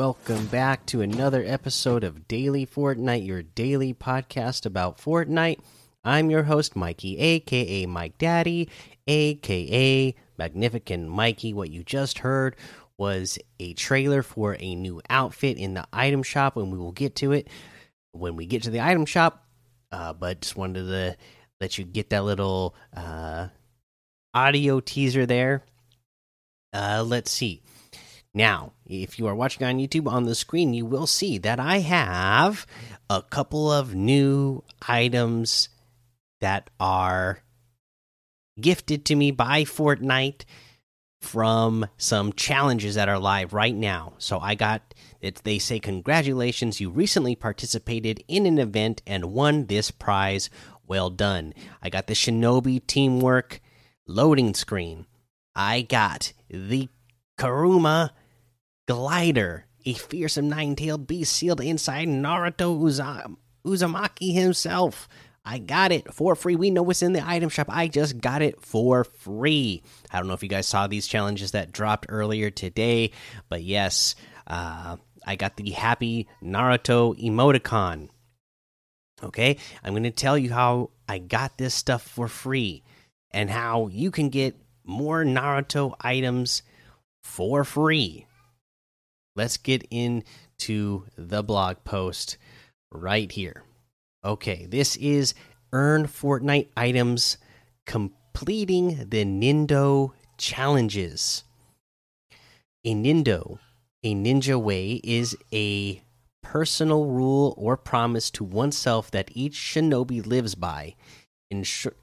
welcome back to another episode of Daily Fortnite, your daily podcast about Fortnite. I'm your host, Mikey, aka Mike Daddy, aka Magnificent Mikey. What you just heard was a trailer for a new outfit in the item shop, and we will get to it when we get to the item shop. Uh, but just wanted to let you get that little uh, audio teaser there. Uh, let's see. Now, if you are watching on YouTube on the screen, you will see that I have a couple of new items that are gifted to me by Fortnite from some challenges that are live right now. So I got it. They say, Congratulations, you recently participated in an event and won this prize. Well done. I got the Shinobi Teamwork loading screen. I got the Kurama glider, a fearsome nine tailed beast sealed inside Naruto Uzam Uzumaki himself. I got it for free. We know what's in the item shop. I just got it for free. I don't know if you guys saw these challenges that dropped earlier today, but yes, uh, I got the happy Naruto emoticon. Okay, I'm going to tell you how I got this stuff for free and how you can get more Naruto items for free. Let's get into the blog post right here. Okay, this is earn Fortnite items completing the Nindo challenges. A Nindo, a ninja way, is a personal rule or promise to oneself that each shinobi lives by. In,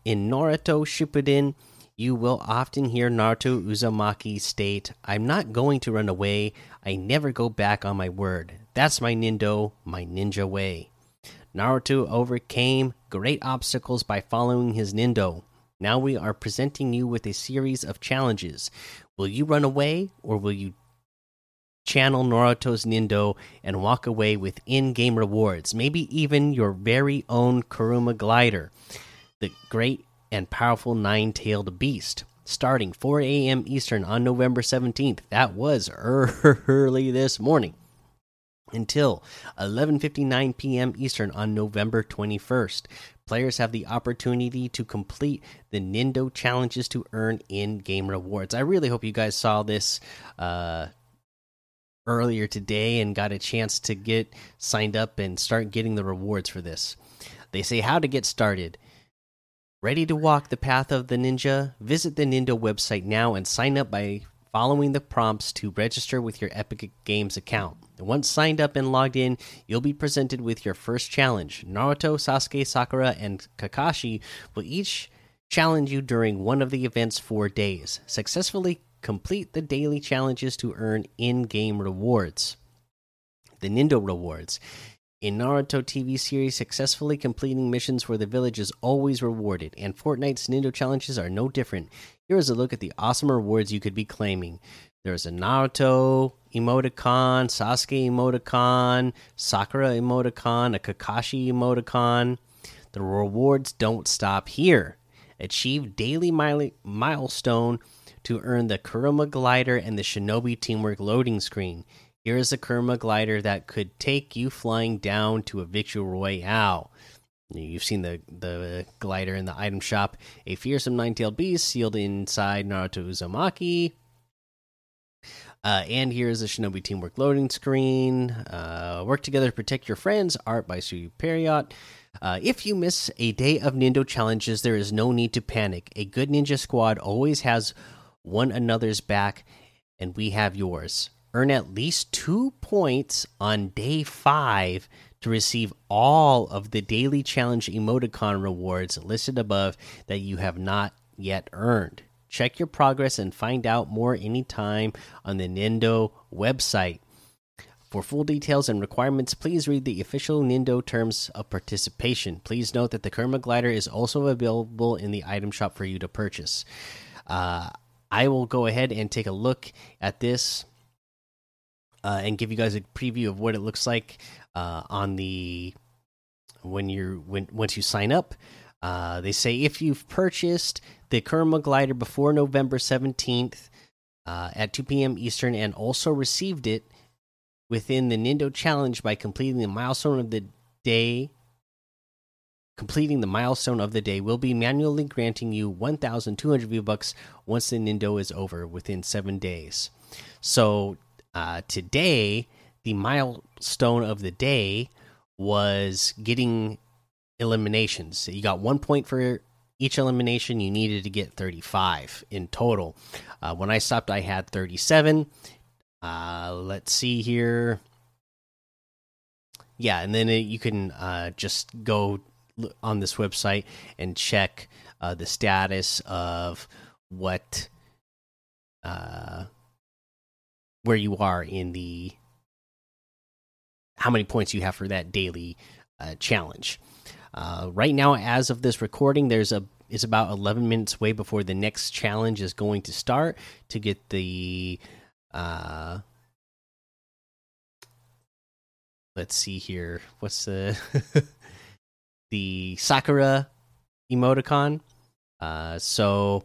in Naruto Shippuden, you will often hear Naruto Uzumaki state, I'm not going to run away. I never go back on my word. That's my Nindo, my ninja way. Naruto overcame great obstacles by following his Nindo. Now we are presenting you with a series of challenges. Will you run away or will you channel Naruto's Nindo and walk away with in game rewards? Maybe even your very own Kurama glider, the great and powerful nine tailed beast. Starting 4 a.m. Eastern on November 17th. That was early this morning until 11:59 p.m. Eastern on November 21st. Players have the opportunity to complete the Nindo challenges to earn in-game rewards. I really hope you guys saw this uh, earlier today and got a chance to get signed up and start getting the rewards for this. They say how to get started. Ready to walk the path of the ninja? Visit the Nindo website now and sign up by following the prompts to register with your Epic Games account. Once signed up and logged in, you'll be presented with your first challenge. Naruto, Sasuke, Sakura, and Kakashi will each challenge you during one of the event's four days. Successfully complete the daily challenges to earn in game rewards. The Nindo rewards. In Naruto TV series, successfully completing missions for the village is always rewarded, and Fortnite's Nindo challenges are no different. Here is a look at the awesome rewards you could be claiming. There's a Naruto emoticon, Sasuke emoticon, Sakura emoticon, a Kakashi emoticon. The rewards don't stop here. Achieve daily mile milestone to earn the Kurama glider and the Shinobi teamwork loading screen. Here is a Kurama glider that could take you flying down to a victory royale. You've seen the the glider in the item shop. A fearsome nine-tailed beast sealed inside Naruto Uzumaki. Uh, and here's the Shinobi Teamwork loading screen. Uh, work together to protect your friends. Art by Sue Periot. Uh, if you miss a day of Nindo challenges, there is no need to panic. A good ninja squad always has one another's back, and we have yours earn at least two points on day five to receive all of the daily challenge emoticon rewards listed above that you have not yet earned. Check your progress and find out more anytime on the Nindo website. For full details and requirements, please read the official Nindo terms of participation. Please note that the Kurama glider is also available in the item shop for you to purchase. Uh, I will go ahead and take a look at this uh, and give you guys a preview of what it looks like uh, on the when you're when once you sign up. Uh, they say if you've purchased the Kurama glider before November seventeenth uh, at two p.m. Eastern and also received it within the Nindo challenge by completing the milestone of the day. Completing the milestone of the day will be manually granting you 1,200 V bucks once the Nindo is over within seven days. So uh, today, the milestone of the day was getting eliminations. So You got one point for each elimination. You needed to get 35 in total. Uh, when I stopped, I had 37. Uh, let's see here. Yeah, and then it, you can uh, just go on this website and check uh, the status of what uh, where you are in the how many points you have for that daily uh, challenge. Uh, right now, as of this recording, there's a is about 11 minutes away before the next challenge is going to start to get the uh let's see here what's the the sakura emoticon uh so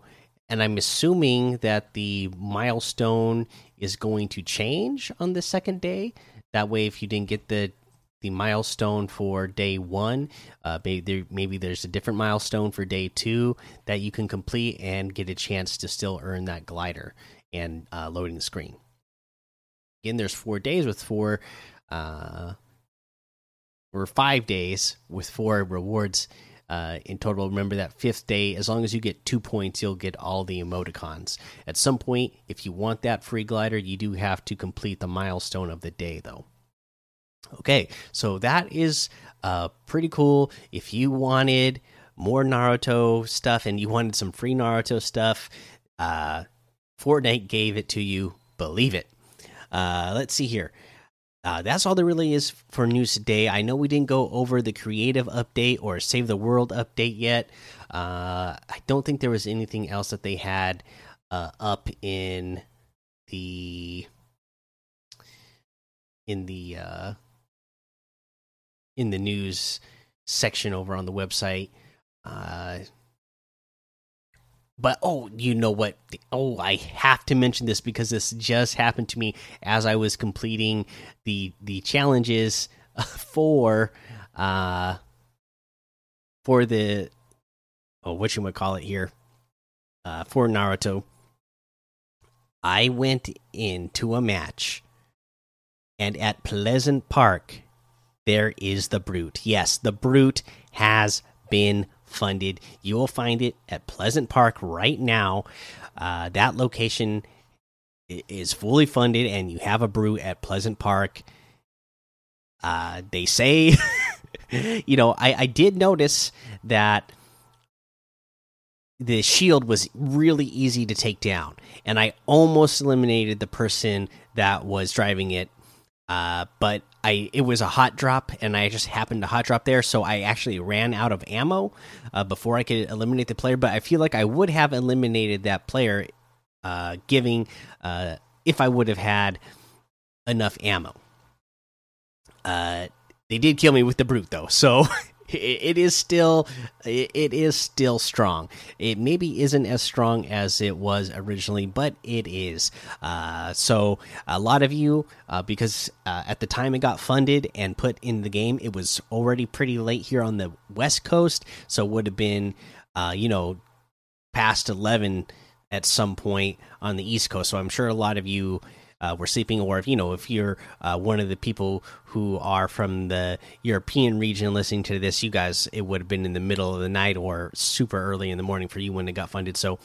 and i'm assuming that the milestone is going to change on the second day that way if you didn't get the the milestone for day one. Uh, maybe, there, maybe there's a different milestone for day two that you can complete and get a chance to still earn that glider and uh, loading the screen. Again, there's four days with four, uh, or five days with four rewards uh, in total. Remember that fifth day, as long as you get two points, you'll get all the emoticons. At some point, if you want that free glider, you do have to complete the milestone of the day, though. Okay, so that is uh, pretty cool. If you wanted more Naruto stuff and you wanted some free Naruto stuff, uh, Fortnite gave it to you. Believe it. Uh, let's see here. Uh, that's all there really is for news today. I know we didn't go over the creative update or save the world update yet. Uh, I don't think there was anything else that they had uh, up in the in the uh, in the news section over on the website. But oh, you know what? Oh, I have to mention this because this just happened to me as I was completing the the challenges for uh for the oh what you would call it here uh for Naruto. I went into a match and at Pleasant Park there is the brute. Yes, the brute has been funded. You will find it at Pleasant Park right now. Uh, that location is fully funded, and you have a brute at Pleasant Park. Uh, they say, you know, I, I did notice that the shield was really easy to take down, and I almost eliminated the person that was driving it uh, but I it was a hot drop, and I just happened to hot drop there, so I actually ran out of ammo uh, before I could eliminate the player. But I feel like I would have eliminated that player, uh, giving uh, if I would have had enough ammo. Uh, they did kill me with the brute though, so it is still it is still strong. It maybe isn't as strong as it was originally, but it is. Uh, so a lot of you, uh, because uh, at the time it got funded and put in the game, it was already pretty late here on the West Coast, so would have been, uh, you know, past eleven at some point on the East Coast. So I'm sure a lot of you uh, were sleeping, or if you know if you're uh, one of the people who are from the European region listening to this, you guys it would have been in the middle of the night or super early in the morning for you when it got funded. So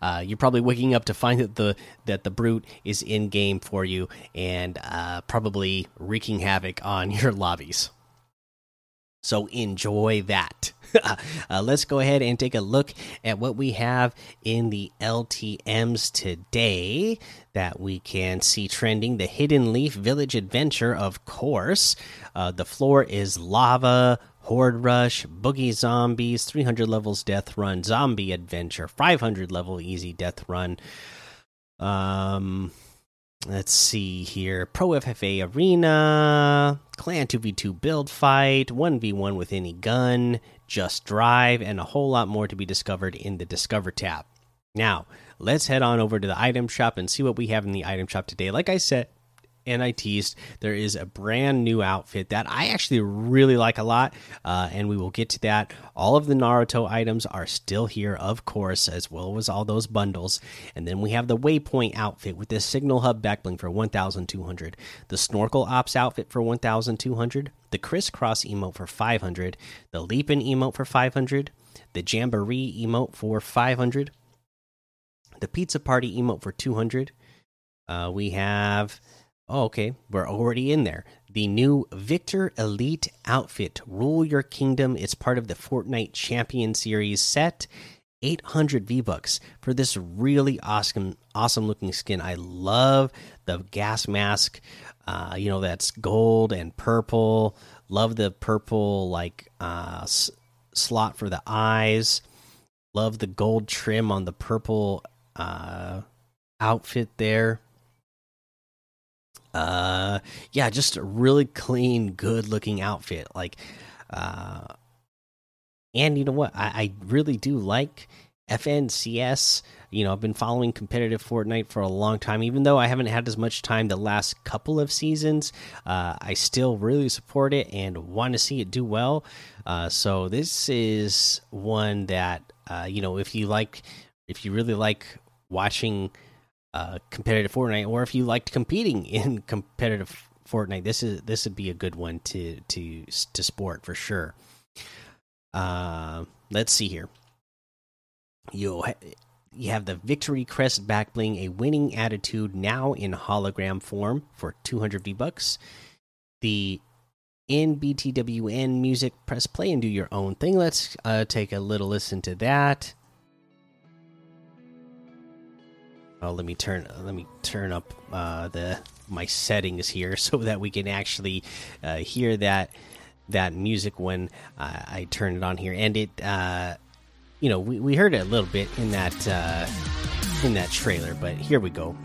uh, you're probably waking up to find that the that the brute is in game for you and uh, probably wreaking havoc on your lobbies. So enjoy that. uh, let's go ahead and take a look at what we have in the LTMs today that we can see trending. The Hidden Leaf Village Adventure, of course. Uh, the floor is lava. Horde Rush, Boogie Zombies, 300 levels Death Run, Zombie Adventure, 500 level Easy Death Run. Um, Let's see here. Pro FFA Arena, Clan 2v2 build fight, 1v1 with any gun, Just Drive, and a whole lot more to be discovered in the Discover tab. Now, let's head on over to the item shop and see what we have in the item shop today. Like I said teased, there is a brand new outfit that I actually really like a lot, uh, and we will get to that. All of the Naruto items are still here, of course, as well as all those bundles. And then we have the Waypoint outfit with the Signal Hub backbling for 1,200, the Snorkel Ops outfit for 1,200, the Crisscross emote for 500, the Leapin emote for 500, the Jamboree emote for 500, the Pizza Party emote for 200. Uh, we have Oh, okay. We're already in there. The new Victor Elite outfit, Rule Your Kingdom. It's part of the Fortnite Champion Series set. 800 V Bucks for this really awesome, awesome looking skin. I love the gas mask. Uh, you know, that's gold and purple. Love the purple, like, uh, slot for the eyes. Love the gold trim on the purple uh, outfit there uh yeah just a really clean good looking outfit. Like uh and you know what? I, I really do like fncs you know i've been following competitive fortnite for a long time. Even though i haven't had as much time the last couple of seasons uh, i still really support it and want to see it do well. Uh, so this is one that uh, you know if you like if you really like watching uh, competitive Fortnite, or if you liked competing in competitive Fortnite, this is this would be a good one to to to sport for sure. Uh, let's see here. You you have the Victory Crest back bling, a winning attitude now in hologram form for 200 V bucks. The NBTWN music, press play and do your own thing. Let's uh, take a little listen to that. Oh, let me turn let me turn up uh, the my settings here so that we can actually uh, hear that that music when uh, I turn it on here. And it, uh, you know, we we heard it a little bit in that uh, in that trailer, but here we go.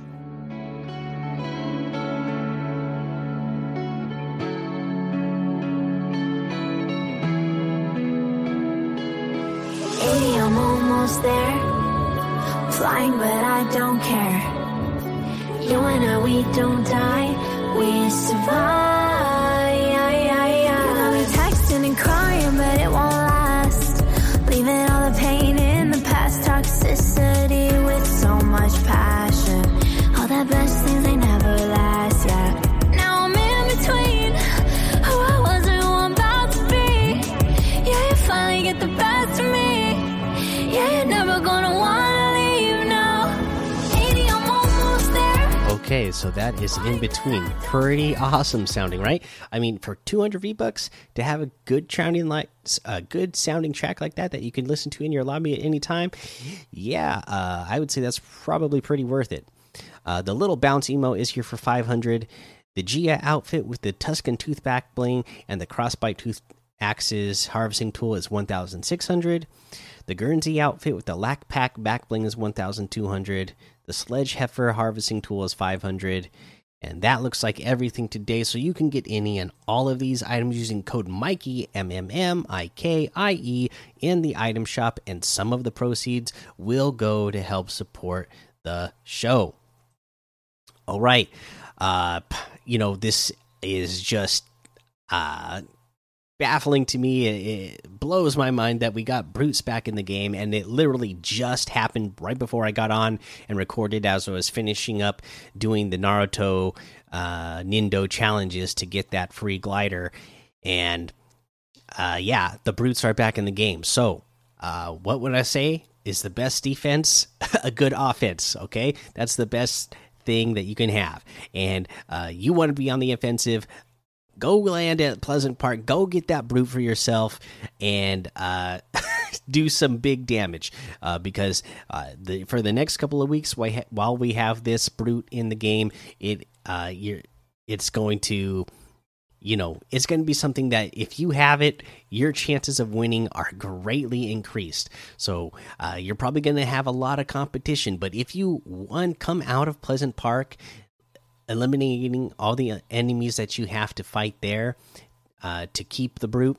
Hey, I'm almost there don't care. You and I, we don't die, we survive. So that is in between. Pretty awesome sounding, right? I mean, for 200 V bucks to have a good sounding like a good sounding track like that that you can listen to in your lobby at any time, yeah, uh, I would say that's probably pretty worth it. Uh, the little bounce emo is here for 500. The Gia outfit with the Tuscan tooth back bling and the crossbite tooth axes harvesting tool is 1,600. The Guernsey outfit with the Lack Pack back bling is 1,200. The Sledge Heifer harvesting tool is 500. And that looks like everything today. So you can get any and all of these items using code Mikey M M M I K I E in the item shop, and some of the proceeds will go to help support the show. All right, uh, you know this is just uh baffling to me. It, blows my mind that we got Brutes back in the game, and it literally just happened right before I got on and recorded as I was finishing up doing the Naruto uh, Nindo challenges to get that free glider. And uh, yeah, the Brutes are back in the game. So, uh, what would I say is the best defense? a good offense, okay? That's the best thing that you can have. And uh, you want to be on the offensive go land at Pleasant Park. Go get that brute for yourself and uh, do some big damage. Uh, because uh, the, for the next couple of weeks, while we have this brute in the game, it uh, you're it's going to you know it's going to be something that if you have it your chances of winning are greatly increased so uh, you're probably going to have a lot of competition but if you one come out of pleasant park eliminating all the enemies that you have to fight there uh, to keep the brute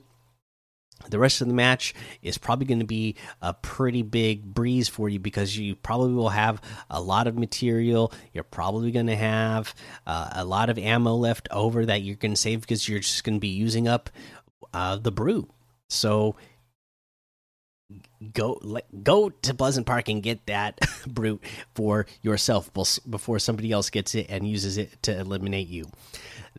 the rest of the match is probably going to be a pretty big breeze for you because you probably will have a lot of material. You're probably going to have uh, a lot of ammo left over that you're going to save because you're just going to be using up uh, the brute. So go let, go to Pleasant Park and get that brute for yourself before somebody else gets it and uses it to eliminate you.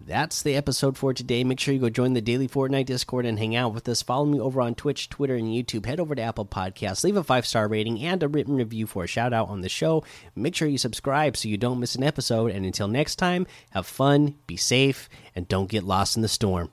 That's the episode for today. Make sure you go join the Daily Fortnite Discord and hang out with us. Follow me over on Twitch, Twitter, and YouTube. Head over to Apple Podcasts, leave a five star rating and a written review for a shout out on the show. Make sure you subscribe so you don't miss an episode. And until next time, have fun, be safe, and don't get lost in the storm.